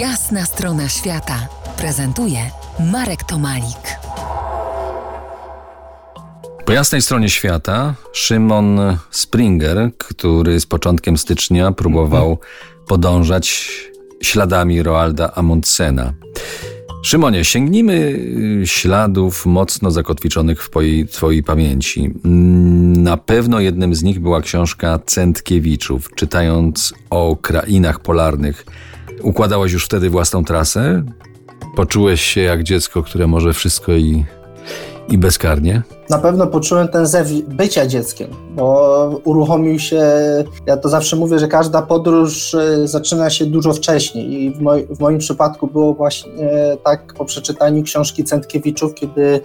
Jasna strona świata prezentuje Marek Tomalik. Po jasnej stronie świata Szymon Springer, który z początkiem stycznia próbował podążać śladami Roalda Amundsena. Szymonie, sięgnijmy y, śladów mocno zakotwiczonych w twojej, pamięci. Mm, Na pewno jednym z nich była książka Centkiewiczów. Czytając o krainach polarnych, układałeś już wtedy własną trasę? Poczułeś się jak dziecko, które może wszystko i, i bezkarnie? Na pewno poczułem ten zew bycia dzieckiem, bo uruchomił się, ja to zawsze mówię, że każda podróż y, zaczyna się dużo wcześniej i w, moj, w moim przypadku było właśnie tak po przeczytaniu książki Centkiewiczów, kiedy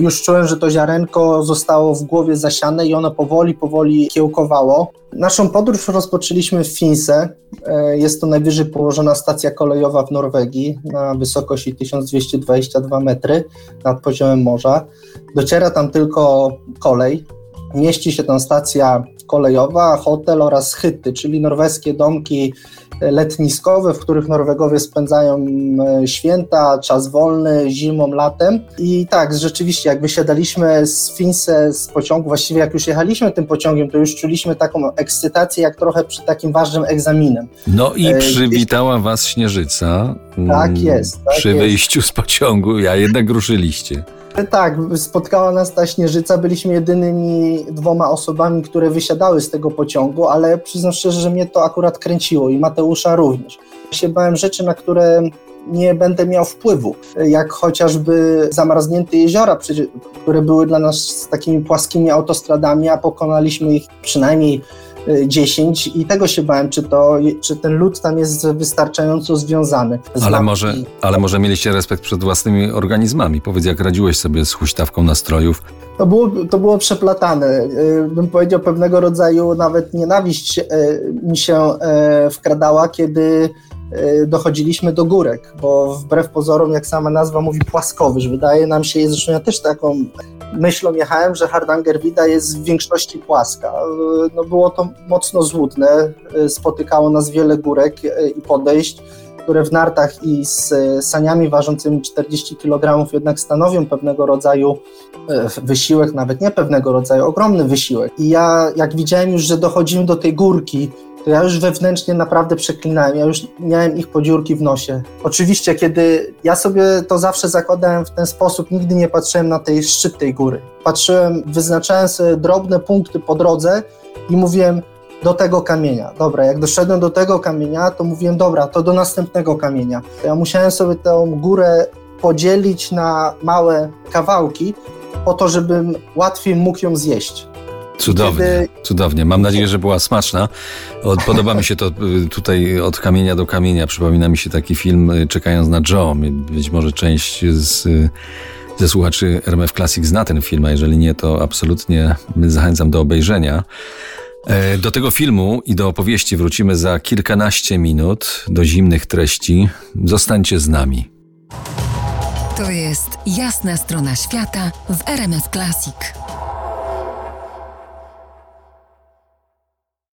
już czułem, że to ziarenko zostało w głowie zasiane i ono powoli, powoli kiełkowało. Naszą podróż rozpoczęliśmy w Finse. Y, Jest to najwyżej położona stacja kolejowa w Norwegii na wysokości 1222 metry nad poziomem morza. Dociera tam tylko kolej. Mieści się tam stacja kolejowa, hotel oraz hyty, czyli norweskie domki letniskowe, w których Norwegowie spędzają e, święta, czas wolny, zimą, latem. I tak, rzeczywiście, jak wysiadaliśmy z Finse z pociągu, właściwie jak już jechaliśmy tym pociągiem, to już czuliśmy taką ekscytację, jak trochę przy takim ważnym egzaminem. No i E, przywitała was Śnieżyca. Tak jest, tak Przy jest. wyjściu z pociągu, a jednak ruszyliście. Tak, spotkała nas ta śnieżyca. Byliśmy jedynymi dwoma osobami, które wysiadały z tego pociągu, ale przyznam szczerze, że mnie to akurat kręciło i Mateusza również. Się bałem rzeczy, na które nie będę miał wpływu, jak chociażby zamarznięte jeziora, które były dla nas takimi płaskimi autostradami, a pokonaliśmy ich przynajmniej 10 i tego się bałem, czy, to, czy ten lód tam jest wystarczająco związany. Ale może, ale może mieliście respekt przed własnymi organizmami. Powiedz, jak radziłeś sobie z huśtawką nastrojów. To było, to było przeplatane. Y, Bym powiedział, pewnego rodzaju nawet nienawiść y, mi się y, wkradała, kiedy dochodziliśmy do górek, bo wbrew pozorom, jak sama nazwa mówi, płaskowyż. Wydaje nam się, zresztą ja też taką myślą jechałem, że Hardangerwida jest w większości płaska. Y, No było to mocno złudne. Y, Spotykało nas wiele górek y, i podejść które w nartach i z y, saniami ważącymi 40 kg jednak stanowią pewnego rodzaju wysiłek, nawet nie pewnego rodzaju, ogromny wysiłek. I ja, jak widziałem już, że dochodzimy do tej górki, to ja już wewnętrznie naprawdę przeklinałem, ja już miałem ich podziurki w nosie. Oczywiście, kiedy ja sobie to zawsze zakładałem w ten sposób, nigdy nie patrzyłem na tej szczyt tej góry. Patrzyłem, wyznaczałem sobie drobne punkty po drodze i mówiłem, do tego kamienia. Dobra, jak doszedłem do tego kamienia, to mówiłem, dobra, to do następnego kamienia. Ja musiałem sobie tę górę podzielić na małe kawałki, po to, żebym łatwiej mógł ją zjeść. Cudownie, Kiedy- cudownie. Mam nadzieję, że była smaczna. Od, podoba mi się to y, tutaj od kamienia do kamienia. Przypomina mi się taki film y, Czekając na Joe. Być może część z, y, ze słuchaczy RMF Classic zna ten film, a jeżeli nie, to absolutnie zachęcam do obejrzenia. E, Do tego filmu i do opowieści wrócimy za kilkanaście minut, do zimnych treści. Zostańcie z nami. To jest Jasna strona świata w RMF Classic.